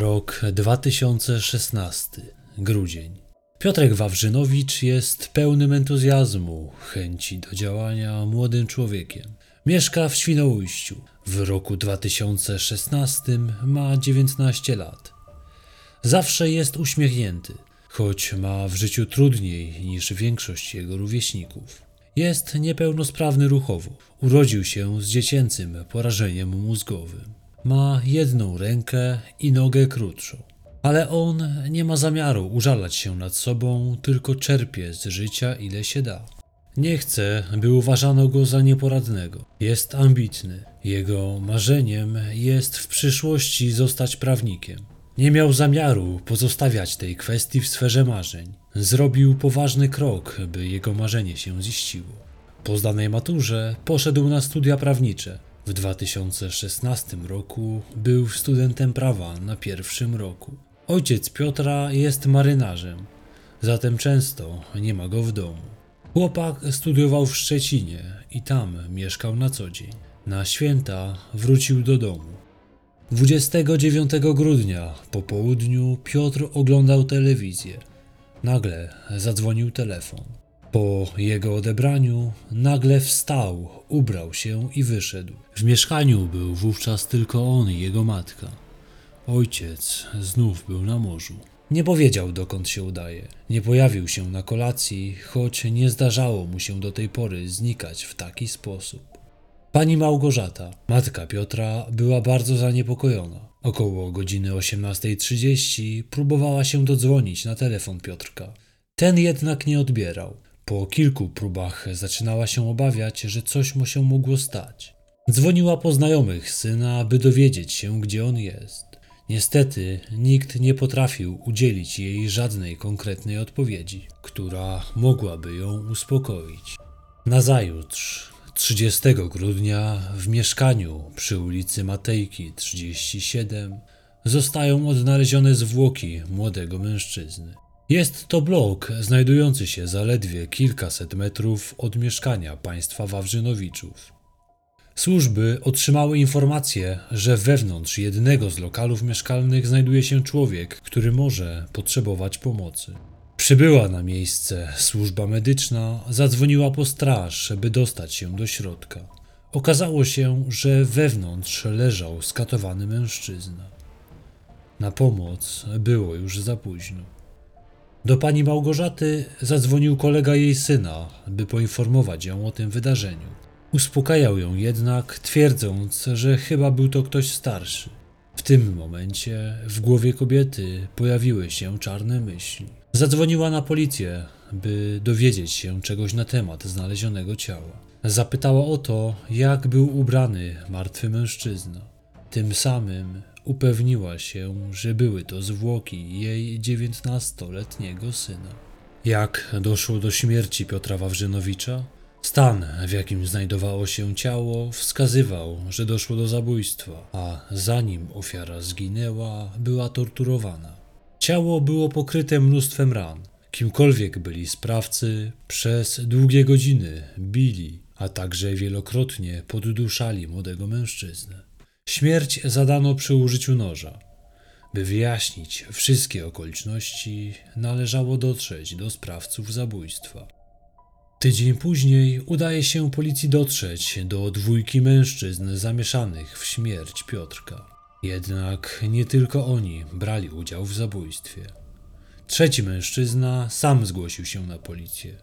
Rok 2016, grudzień. Piotrek Wawrzynowicz jest pełnym entuzjazmu, chęci do działania młodym człowiekiem. Mieszka w Świnoujściu. W roku 2016 ma 19 lat. Zawsze jest uśmiechnięty, choć ma w życiu trudniej niż większość jego rówieśników. Jest niepełnosprawny ruchowo. Urodził się z dziecięcym porażeniem mózgowym. Ma jedną rękę i nogę krótszą. Ale on nie ma zamiaru użalać się nad sobą, tylko czerpie z życia ile się da. Nie chce, by uważano go za nieporadnego. Jest ambitny. Jego marzeniem jest w przyszłości zostać prawnikiem. Nie miał zamiaru pozostawiać tej kwestii w sferze marzeń. Zrobił poważny krok, by jego marzenie się ziściło. Po zdanej maturze poszedł na studia prawnicze. W 2016 roku był studentem prawa na pierwszym roku. Ojciec Piotra jest marynarzem, zatem często nie ma go w domu. Chłopak studiował w Szczecinie i tam mieszkał na co dzień. Na święta wrócił do domu. 29 grudnia po południu Piotr oglądał telewizję. Nagle zadzwonił telefon. Po jego odebraniu nagle wstał, ubrał się i wyszedł. W mieszkaniu był wówczas tylko on i jego matka. Ojciec znów był na morzu. Nie powiedział, dokąd się udaje. Nie pojawił się na kolacji, choć nie zdarzało mu się do tej pory znikać w taki sposób. Pani Małgorzata, matka Piotra, była bardzo zaniepokojona. Około godziny 18.30 próbowała się dodzwonić na telefon Piotrka. Ten jednak nie odbierał. Po kilku próbach zaczynała się obawiać, że coś mu się mogło stać. Dzwoniła po znajomych syna, by dowiedzieć się, gdzie on jest. Niestety nikt nie potrafił udzielić jej żadnej konkretnej odpowiedzi, która mogłaby ją uspokoić. Nazajutrz, 30 grudnia, w mieszkaniu przy ulicy Matejki 37 zostają odnalezione zwłoki młodego mężczyzny. Jest to blok znajdujący się zaledwie kilkaset metrów od mieszkania państwa Wawrzynowiczów. Służby otrzymały informację, że wewnątrz jednego z lokalów mieszkalnych znajduje się człowiek, który może potrzebować pomocy. Przybyła na miejsce służba medyczna, zadzwoniła po straż, by dostać się do środka. Okazało się, że wewnątrz leżał skatowany mężczyzna. Na pomoc było już za późno. Do pani Małgorzaty zadzwonił kolega jej syna, by poinformować ją o tym wydarzeniu. Uspokajał ją jednak, twierdząc, że chyba był to ktoś starszy. W tym momencie w głowie kobiety pojawiły się czarne myśli. Zadzwoniła na policję, by dowiedzieć się czegoś na temat znalezionego ciała. Zapytała o to, jak był ubrany martwy mężczyzna. Tym samym upewniła się, że były to zwłoki jej dziewiętnastoletniego syna. Jak doszło do śmierci Piotra Wawrzynowicza? Stan, w jakim znajdowało się ciało, wskazywał, że doszło do zabójstwa, a zanim ofiara zginęła, była torturowana. Ciało było pokryte mnóstwem ran. Kimkolwiek byli sprawcy, przez długie godziny bili, a także wielokrotnie podduszali młodego mężczyznę. Śmierć zadano przy użyciu noża. By wyjaśnić wszystkie okoliczności, należało dotrzeć do sprawców zabójstwa. Tydzień później udaje się policji dotrzeć do dwójki mężczyzn zamieszanych w śmierć Piotrka. Jednak nie tylko oni brali udział w zabójstwie. Trzeci mężczyzna sam zgłosił się na policję.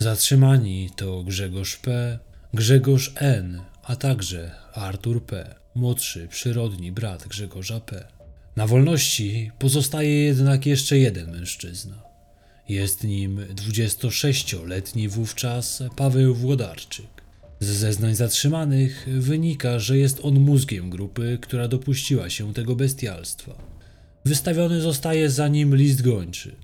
Zatrzymani to Grzegorz P., Grzegorz N., a także Artur P., młodszy przyrodni brat Grzegorza P. Na wolności pozostaje jednak jeszcze jeden mężczyzna. Jest nim 26-letni wówczas Paweł Włodarczyk. Z zeznań zatrzymanych wynika, że jest on mózgiem grupy, która dopuściła się tego bestialstwa. Wystawiony zostaje za nim list gończy.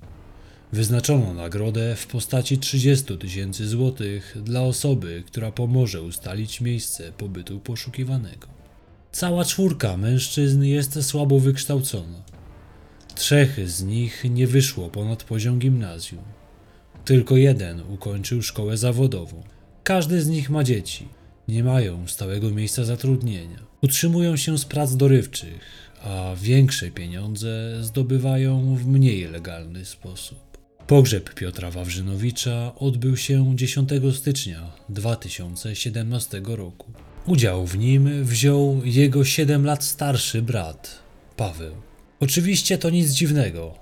Wyznaczono nagrodę w postaci 30 tysięcy złotych dla osoby, która pomoże ustalić miejsce pobytu poszukiwanego. Cała czwórka mężczyzn jest słabo wykształcona. Trzech z nich nie wyszło ponad poziom gimnazjum. Tylko jeden ukończył szkołę zawodową. Każdy z nich ma dzieci. Nie mają stałego miejsca zatrudnienia. Utrzymują się z prac dorywczych, a większe pieniądze zdobywają w mniej legalny sposób. Pogrzeb Piotra Wawrzynowicza odbył się 10 stycznia 2017 roku. Udział w nim wziął jego 7 lat starszy brat, Paweł. Oczywiście to nic dziwnego,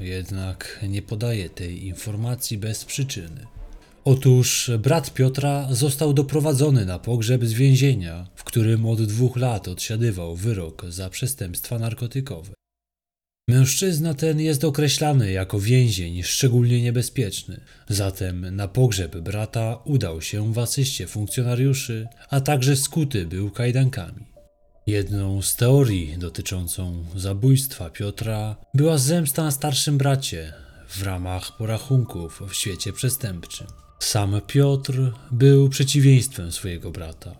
jednak nie podaje tej informacji bez przyczyny. Otóż brat Piotra został doprowadzony na pogrzeb z więzienia, w którym od dwóch lat odsiadywał wyrok za przestępstwa narkotykowe. Mężczyzna ten jest określany jako więzień szczególnie niebezpieczny, zatem na pogrzeb brata udał się w asyście funkcjonariuszy, a także skuty był kajdankami. Jedną z teorii dotyczącą zabójstwa Piotra była zemsta na starszym bracie w ramach porachunków w świecie przestępczym. Sam Piotr był przeciwieństwem swojego brata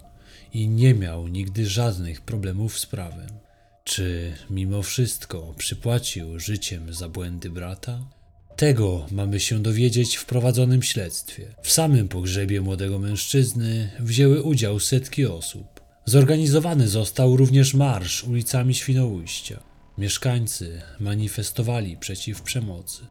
i nie miał nigdy żadnych problemów z prawem. Czy mimo wszystko przypłacił życiem za błędy brata? Tego mamy się dowiedzieć w prowadzonym śledztwie. W samym pogrzebie młodego mężczyzny wzięły udział setki osób. Zorganizowany został również marsz ulicami Świnoujścia. Mieszkańcy manifestowali przeciw przemocy.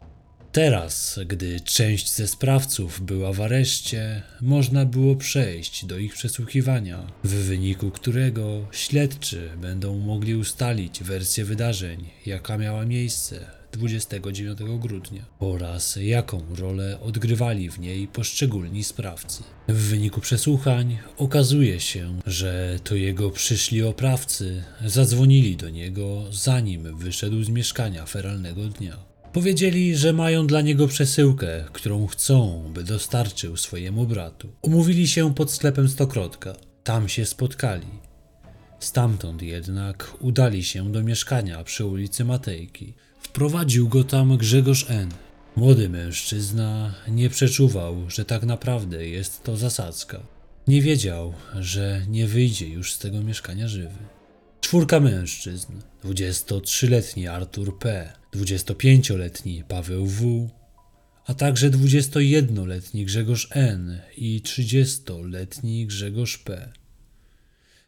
Teraz, gdy część ze sprawców była w areszcie, można było przejść do ich przesłuchiwania, w wyniku którego śledczy będą mogli ustalić wersję wydarzeń, jaka miała miejsce 29 grudnia oraz jaką rolę odgrywali w niej poszczególni sprawcy. W wyniku przesłuchań okazuje się, że to jego przyszli oprawcy zadzwonili do niego zanim wyszedł z mieszkania feralnego dnia. Powiedzieli, że mają dla niego przesyłkę, którą chcą, by dostarczył swojemu bratu. Umówili się pod sklepem Stokrotka. Tam się spotkali. Stamtąd jednak udali się do mieszkania przy ulicy Matejki. Wprowadził go tam Grzegorz N. Młody mężczyzna nie przeczuwał, że tak naprawdę jest to zasadzka. Nie wiedział, że nie wyjdzie już z tego mieszkania żywy. Czwórka mężczyzn: 23-letni Artur P., 25-letni Paweł W., a także 21-letni Grzegorz N. i 30-letni Grzegorz P.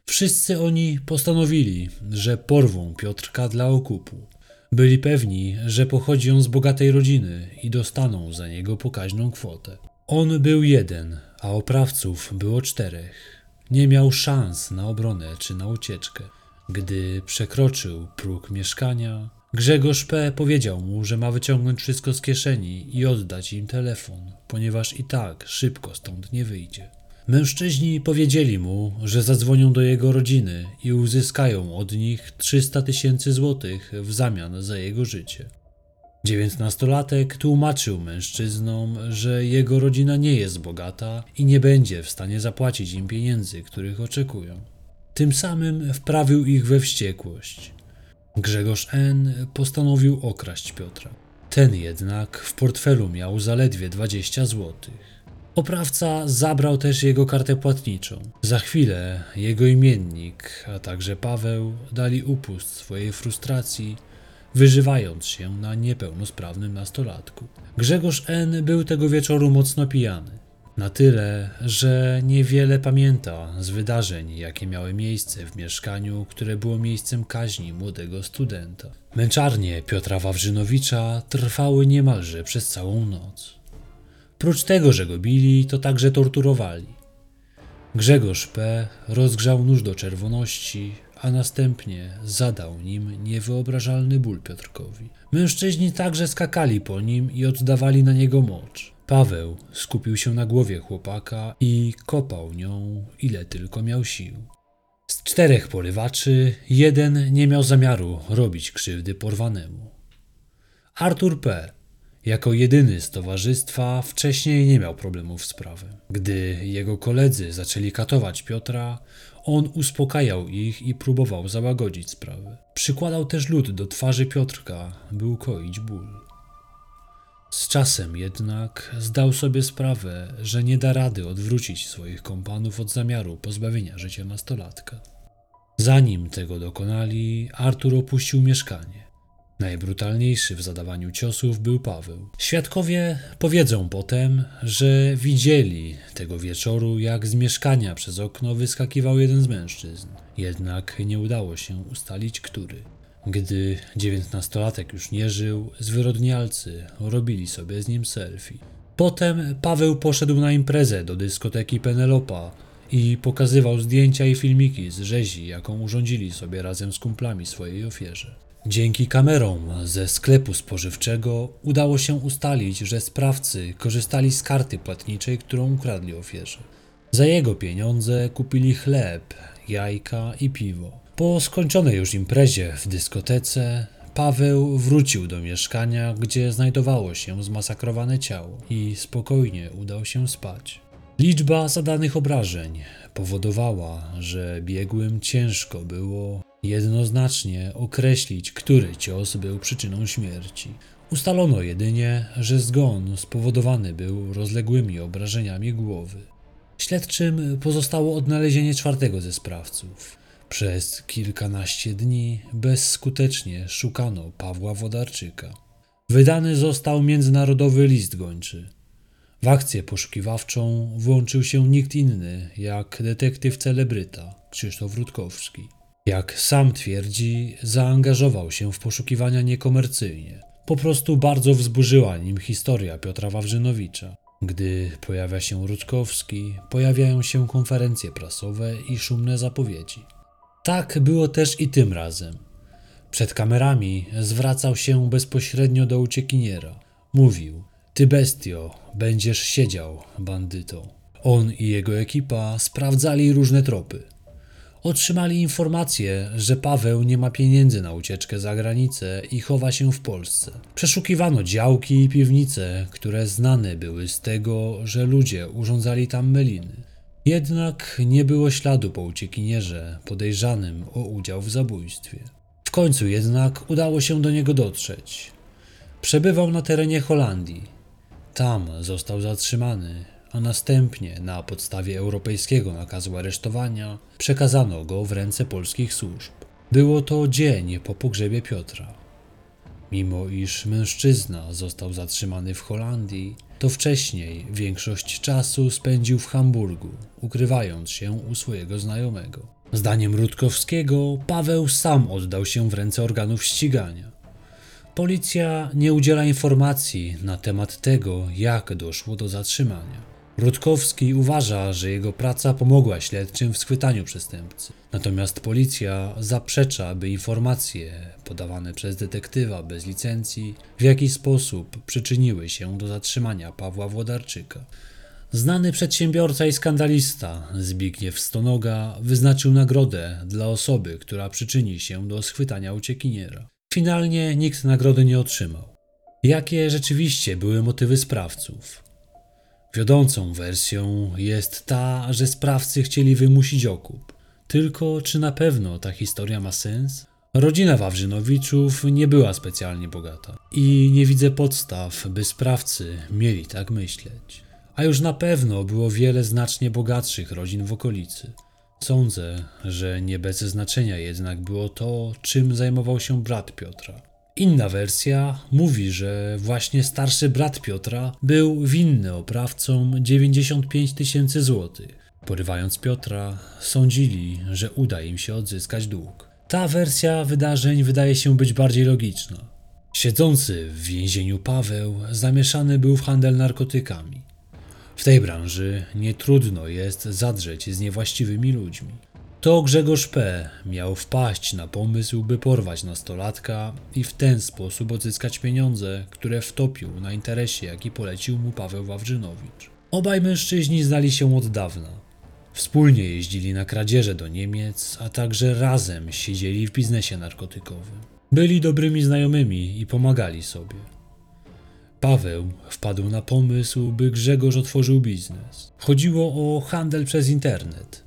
Wszyscy oni postanowili, że porwą Piotrka dla okupu. Byli pewni, że pochodzi on z bogatej rodziny i dostaną za niego pokaźną kwotę. On był jeden, a oprawców było czterech. Nie miał szans na obronę czy na ucieczkę. Gdy przekroczył próg mieszkania, Grzegorz P. powiedział mu, że ma wyciągnąć wszystko z kieszeni i oddać im telefon, ponieważ i tak szybko stąd nie wyjdzie. Mężczyźni powiedzieli mu, że zadzwonią do jego rodziny i uzyskają od nich 300 tysięcy złotych w zamian za jego życie. Dziewiętnastolatek tłumaczył mężczyznom, że jego rodzina nie jest bogata i nie będzie w stanie zapłacić im pieniędzy, których oczekują. Tym samym wprawił ich we wściekłość. Grzegorz N. postanowił okraść Piotra. Ten jednak w portfelu miał zaledwie 20 złotych. Oprawca zabrał też jego kartę płatniczą. Za chwilę jego imiennik, a także Paweł dali upust swojej frustracji, wyżywając się na niepełnosprawnym nastolatku. Grzegorz N. był tego wieczoru mocno pijany. Na tyle, że niewiele pamięta z wydarzeń, jakie miały miejsce w mieszkaniu, które było miejscem kaźni młodego studenta. Męczarnie Piotra Wawrzynowicza trwały niemalże przez całą noc. Prócz tego, że go bili, to także torturowali. Grzegorz P. rozgrzał nóż do czerwoności, a następnie zadał nim niewyobrażalny ból Piotrkowi. Mężczyźni także skakali po nim i oddawali na niego mocz. Paweł skupił się na głowie chłopaka i kopał nią, ile tylko miał sił. Z czterech porywaczy jeden nie miał zamiaru robić krzywdy porwanemu. Artur P. jako jedyny z towarzystwa wcześniej nie miał problemów z prawem. Gdy jego koledzy zaczęli katować Piotra, on uspokajał ich i próbował załagodzić sprawę. Przykładał też lód do twarzy Piotrka, by ukoić ból. Z czasem jednak zdał sobie sprawę, że nie da rady odwrócić swoich kompanów od zamiaru pozbawienia życia nastolatka. Zanim tego dokonali, Artur opuścił mieszkanie. Najbrutalniejszy w zadawaniu ciosów był Paweł. Świadkowie powiedzą potem, że widzieli tego wieczoru, jak z mieszkania przez okno wyskakiwał jeden z mężczyzn. Jednak nie udało się ustalić, który. Gdy dziewiętnastolatek już nie żył, zwyrodnialcy robili sobie z nim selfie. Potem Paweł poszedł na imprezę do dyskoteki Penelopa i pokazywał zdjęcia i filmiki z rzezi, jaką urządzili sobie razem z kumplami swojej ofierze. Dzięki kamerom ze sklepu spożywczego udało się ustalić, że sprawcy korzystali z karty płatniczej, którą ukradli ofierze. Za jego pieniądze kupili chleb, jajka i piwo. Po skończonej już imprezie w dyskotece, Paweł wrócił do mieszkania, gdzie znajdowało się zmasakrowane ciało i spokojnie udał się spać. Liczba zadanych obrażeń powodowała, że biegłym ciężko było jednoznacznie określić, który cios był przyczyną śmierci. Ustalono jedynie, że zgon spowodowany był rozległymi obrażeniami głowy. Śledczym pozostało odnalezienie czwartego ze sprawców. Przez kilkanaście dni bezskutecznie szukano Pawła Wodarczyka. Wydany został międzynarodowy list gończy. W akcję poszukiwawczą włączył się nikt inny jak detektyw celebryta Krzysztof Rutkowski. Jak sam twierdzi, zaangażował się w poszukiwania niekomercyjnie. Po prostu bardzo wzburzyła nim historia Piotra Wawrzynowicza. Gdy pojawia się Rutkowski, pojawiają się konferencje prasowe i szumne zapowiedzi. Tak było też i tym razem. Przed kamerami zwracał się bezpośrednio do uciekiniera. Mówił: Ty bestio, będziesz siedział, bandyto. On i jego ekipa sprawdzali różne tropy. Otrzymali informację, że Paweł nie ma pieniędzy na ucieczkę za granicę i chowa się w Polsce. Przeszukiwano działki i piwnice, które znane były z tego, że ludzie urządzali tam meliny. Jednak nie było śladu po uciekinierze podejrzanym o udział w zabójstwie. W końcu jednak udało się do niego dotrzeć. Przebywał na terenie Holandii. Tam został zatrzymany, a następnie na podstawie europejskiego nakazu aresztowania przekazano go w ręce polskich służb. Było to dzień po pogrzebie Piotra. Mimo iż mężczyzna został zatrzymany w Holandii, to wcześniej większość czasu spędził w Hamburgu, ukrywając się u swojego znajomego. Zdaniem Rutkowskiego, Paweł sam oddał się w ręce organów ścigania. Policja nie udziela informacji na temat tego, jak doszło do zatrzymania. Rutkowski uważa, że jego praca pomogła śledczym w schwytaniu przestępcy. Natomiast policja zaprzecza, by informacje podawane przez detektywa bez licencji w jakiś sposób przyczyniły się do zatrzymania Pawła Włodarczyka. Znany przedsiębiorca i skandalista Zbigniew Stonoga wyznaczył nagrodę dla osoby, która przyczyni się do schwytania uciekiniera. Finalnie nikt nagrody nie otrzymał. Jakie rzeczywiście były motywy sprawców? Wiodącą wersją jest ta, że sprawcy chcieli wymusić okup. Tylko czy na pewno ta historia ma sens? Rodzina Wawrzynowiczów nie była specjalnie bogata i nie widzę podstaw, by sprawcy mieli tak myśleć. A już na pewno było wiele znacznie bogatszych rodzin w okolicy. Sądzę, że nie bez znaczenia jednak było to, czym zajmował się brat Piotra. Inna wersja mówi, że właśnie starszy brat Piotra był winny oprawcom 95 tysięcy złotych. Porywając Piotra, sądzili, że uda im się odzyskać dług. Ta wersja wydarzeń wydaje się być bardziej logiczna. Siedzący w więzieniu Paweł zamieszany był w handel narkotykami. W tej branży nie trudno jest zadrzeć z niewłaściwymi ludźmi. To Grzegorz P. miał wpaść na pomysł, by porwać nastolatka i w ten sposób odzyskać pieniądze, które wtopił na interesie, jaki polecił mu Paweł Wawrzynowicz. Obaj mężczyźni znali się od dawna. Wspólnie jeździli na kradzieże do Niemiec, a także razem siedzieli w biznesie narkotykowym. Byli dobrymi znajomymi i pomagali sobie. Paweł wpadł na pomysł, by Grzegorz otworzył biznes. Chodziło o handel przez internet.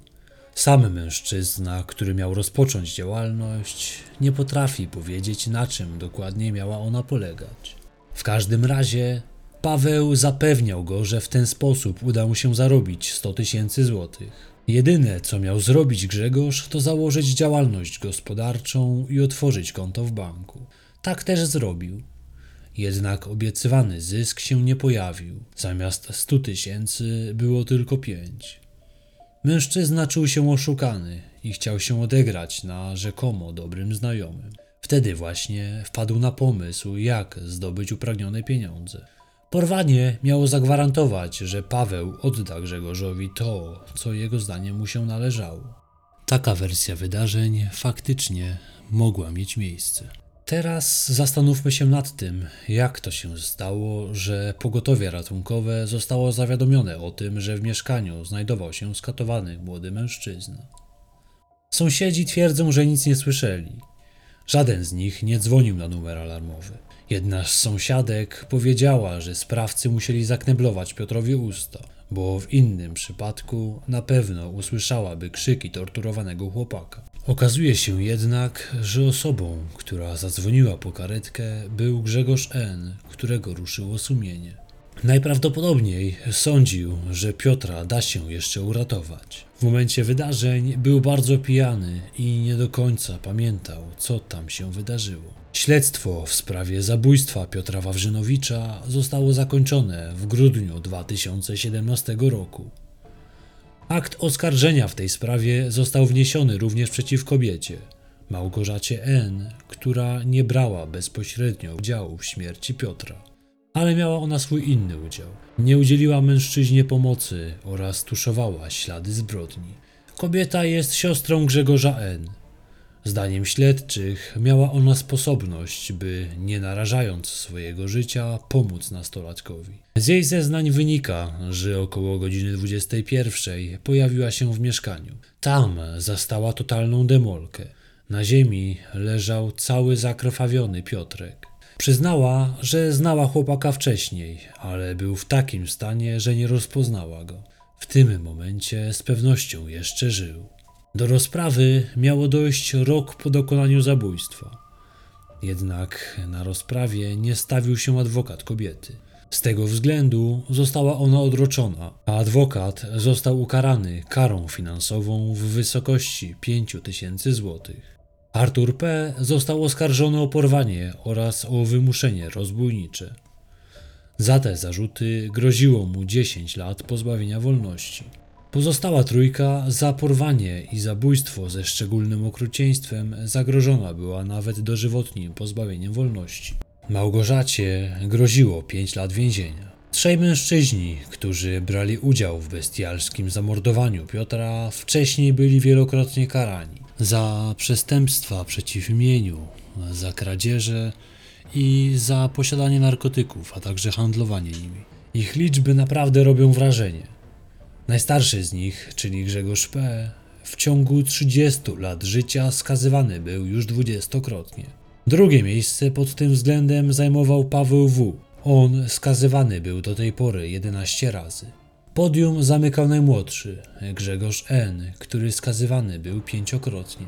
Sam mężczyzna, który miał rozpocząć działalność, nie potrafi powiedzieć, na czym dokładnie miała ona polegać. W każdym razie Paweł zapewniał go, że w ten sposób uda mu się zarobić 100 tysięcy złotych. Jedyne, co miał zrobić Grzegorz, to założyć działalność gospodarczą i otworzyć konto w banku. Tak też zrobił. Jednak obiecywany zysk się nie pojawił. Zamiast 100 tysięcy było tylko 5. Mężczyzna czuł się oszukany i chciał się odegrać na rzekomo dobrym znajomym. Wtedy właśnie wpadł na pomysł, jak zdobyć upragnione pieniądze. Porwanie miało zagwarantować, że Paweł odda Grzegorzowi to, co jego zdaniem mu się należało. Taka wersja wydarzeń faktycznie mogła mieć miejsce. Teraz zastanówmy się nad tym, jak to się stało, że pogotowie ratunkowe zostało zawiadomione o tym, że w mieszkaniu znajdował się skatowany młody mężczyzna. Sąsiedzi twierdzą, że nic nie słyszeli. Żaden z nich nie dzwonił na numer alarmowy. Jedna z sąsiadek powiedziała, że sprawcy musieli zakneblować Piotrowi usta, bo w innym przypadku na pewno usłyszałaby krzyki torturowanego chłopaka. Okazuje się jednak, że osobą, która zadzwoniła po karetkę, był Grzegorz N., którego ruszyło sumienie. Najprawdopodobniej sądził, że Piotra da się jeszcze uratować. W momencie wydarzeń był bardzo pijany i nie do końca pamiętał, co tam się wydarzyło. Śledztwo w sprawie zabójstwa Piotra Wawrzynowicza zostało zakończone w grudniu 2017 roku. Akt oskarżenia w tej sprawie został wniesiony również przeciw kobiecie, Małgorzacie N., która nie brała bezpośrednio udziału w śmierci Piotra. Ale miała ona swój inny udział. Nie udzieliła mężczyźnie pomocy oraz tuszowała ślady zbrodni. Kobieta jest siostrą Grzegorza N. Zdaniem śledczych miała ona sposobność, by nie narażając swojego życia, pomóc nastolatkowi. Z jej zeznań wynika, że około godziny 21 pojawiła się w mieszkaniu. Tam zastała totalną demolkę. Na ziemi leżał cały zakrwawiony Piotrek. Przyznała, że znała chłopaka wcześniej, ale był w takim stanie, że nie rozpoznała go. W tym momencie z pewnością jeszcze żył. Do rozprawy miało dojść rok po dokonaniu zabójstwa. Jednak na rozprawie nie stawił się adwokat kobiety. Z tego względu została ona odroczona, a adwokat został ukarany karą finansową w wysokości 5 tysięcy złotych. Artur P. został oskarżony o porwanie oraz o wymuszenie rozbójnicze. Za te zarzuty groziło mu 10 lat pozbawienia wolności. Pozostała trójka za porwanie i zabójstwo ze szczególnym okrucieństwem zagrożona była nawet dożywotnim pozbawieniem wolności. Małgorzacie groziło 5 lat więzienia. Trzej mężczyźni, którzy brali udział w bestialskim zamordowaniu Piotra, wcześniej byli wielokrotnie karani za przestępstwa przeciw imieniu, za kradzieże i za posiadanie narkotyków, a także handlowanie nimi. Ich liczby naprawdę robią wrażenie. Najstarszy z nich, czyli Grzegorz P., w ciągu 30 lat życia skazywany był już dwudziestokrotnie. Drugie miejsce pod tym względem zajmował Paweł W. On skazywany był do tej pory 11 razy. Podium zamykał najmłodszy, Grzegorz N., który skazywany był pięciokrotnie.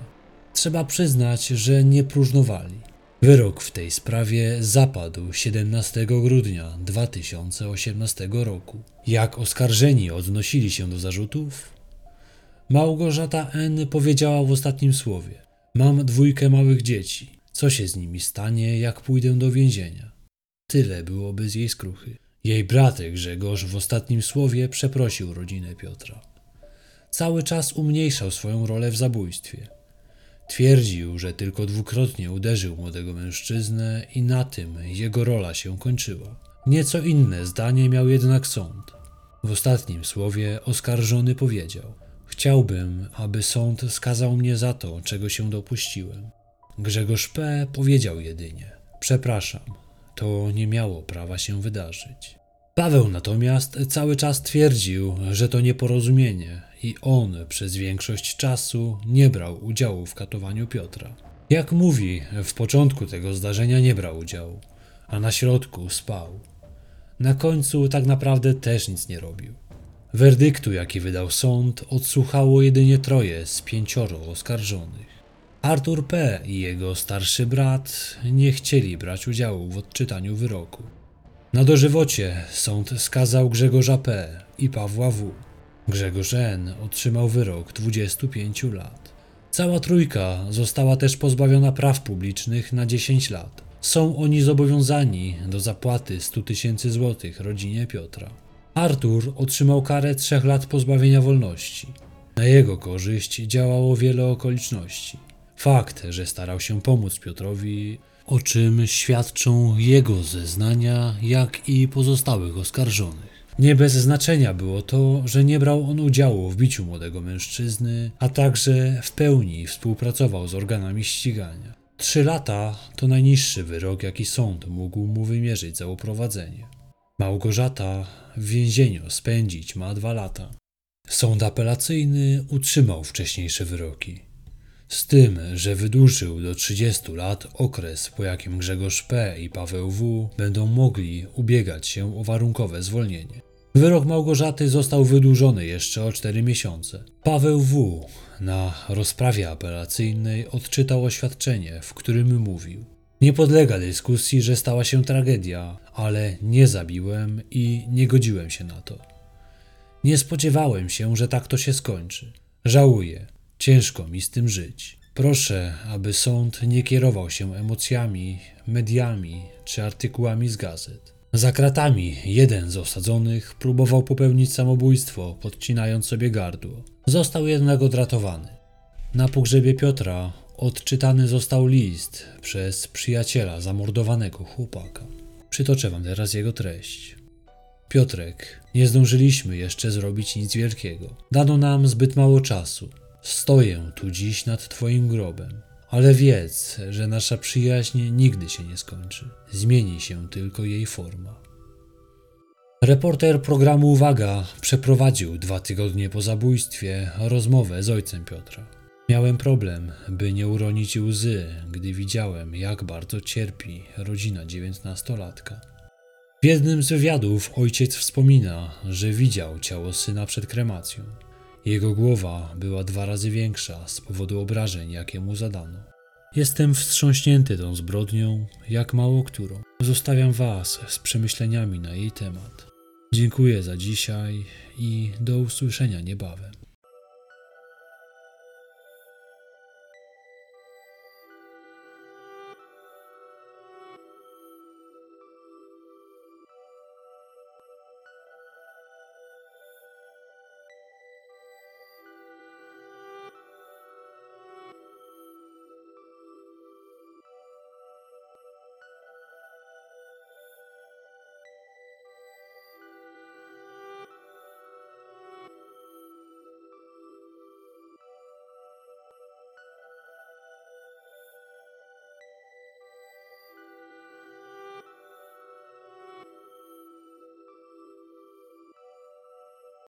Trzeba przyznać, że nie próżnowali. Wyrok w tej sprawie zapadł 17 grudnia 2018 roku. Jak oskarżeni odnosili się do zarzutów? Małgorzata N. powiedziała w ostatnim słowie: Mam dwójkę małych dzieci. Co się z nimi stanie, jak pójdę do więzienia? Tyle byłoby z jej skruchy. Jej brat Grzegorz w ostatnim słowie przeprosił rodzinę Piotra. Cały czas umniejszał swoją rolę w zabójstwie. Twierdził, że tylko dwukrotnie uderzył młodego mężczyznę i na tym jego rola się kończyła. Nieco inne zdanie miał jednak sąd. W ostatnim słowie oskarżony powiedział: Chciałbym, aby sąd skazał mnie za to, czego się dopuściłem. Grzegorz P. powiedział jedynie: Przepraszam, to nie miało prawa się wydarzyć. Paweł natomiast cały czas twierdził, że to nieporozumienie i on przez większość czasu nie brał udziału w katowaniu Piotra. Jak mówi, w początku tego zdarzenia nie brał udziału, a na środku spał. Na końcu tak naprawdę też nic nie robił. Werdyktu, jaki wydał sąd, odsłuchało jedynie troje z pięcioro oskarżonych. Artur P. i jego starszy brat nie chcieli brać udziału w odczytaniu wyroku. Na dożywocie sąd skazał Grzegorza P. i Pawła W. Grzegorz N. otrzymał wyrok 25 lat. Cała trójka została też pozbawiona praw publicznych na 10 lat. Są oni zobowiązani do zapłaty 100 tysięcy złotych rodzinie Piotra. Artur otrzymał karę 3 lat pozbawienia wolności. Na jego korzyść działało wiele okoliczności. Fakt, że starał się pomóc Piotrowi, o czym świadczą jego zeznania, jak i pozostałych oskarżonych. Nie bez znaczenia było to, że nie brał on udziału w biciu młodego mężczyzny, a także w pełni współpracował z organami ścigania. Trzy lata to najniższy wyrok, jaki sąd mógł mu wymierzyć za uprowadzenie. Małgorzata w więzieniu spędzić ma dwa lata. Sąd apelacyjny utrzymał wcześniejsze wyroki. Z tym, że wydłużył do 30 lat okres, po jakim Grzegorz P. i Paweł W. będą mogli ubiegać się o warunkowe zwolnienie. Wyrok Małgorzaty został wydłużony jeszcze o 4 miesiące. Paweł W. na rozprawie apelacyjnej odczytał oświadczenie, w którym mówił: Nie podlega dyskusji, że stała się tragedia, ale nie zabiłem i nie godziłem się na to. Nie spodziewałem się, że tak to się skończy. Żałuję. Ciężko mi z tym żyć. Proszę, aby sąd nie kierował się emocjami, mediami czy artykułami z gazet. Za kratami jeden z osadzonych próbował popełnić samobójstwo, podcinając sobie gardło. Został jednak odratowany. Na pogrzebie Piotra odczytany został list przez przyjaciela zamordowanego chłopaka. Przytoczę wam teraz jego treść. Piotrek, nie zdążyliśmy jeszcze zrobić nic wielkiego. Dano nam zbyt mało czasu. Stoję tu dziś nad Twoim grobem, ale wiedz, że nasza przyjaźń nigdy się nie skończy. Zmieni się tylko jej forma. Reporter programu Uwaga przeprowadził dwa tygodnie po zabójstwie rozmowę z ojcem Piotra. Miałem problem, by nie uronić łzy, gdy widziałem, jak bardzo cierpi rodzina dziewiętnastolatka. W jednym z wywiadów ojciec wspomina, że widział ciało syna przed kremacją. Jego głowa była dwa razy większa z powodu obrażeń, jakie mu zadano. Jestem wstrząśnięty tą zbrodnią, jak mało którą. Zostawiam Was z przemyśleniami na jej temat. Dziękuję za dzisiaj i do usłyszenia niebawem.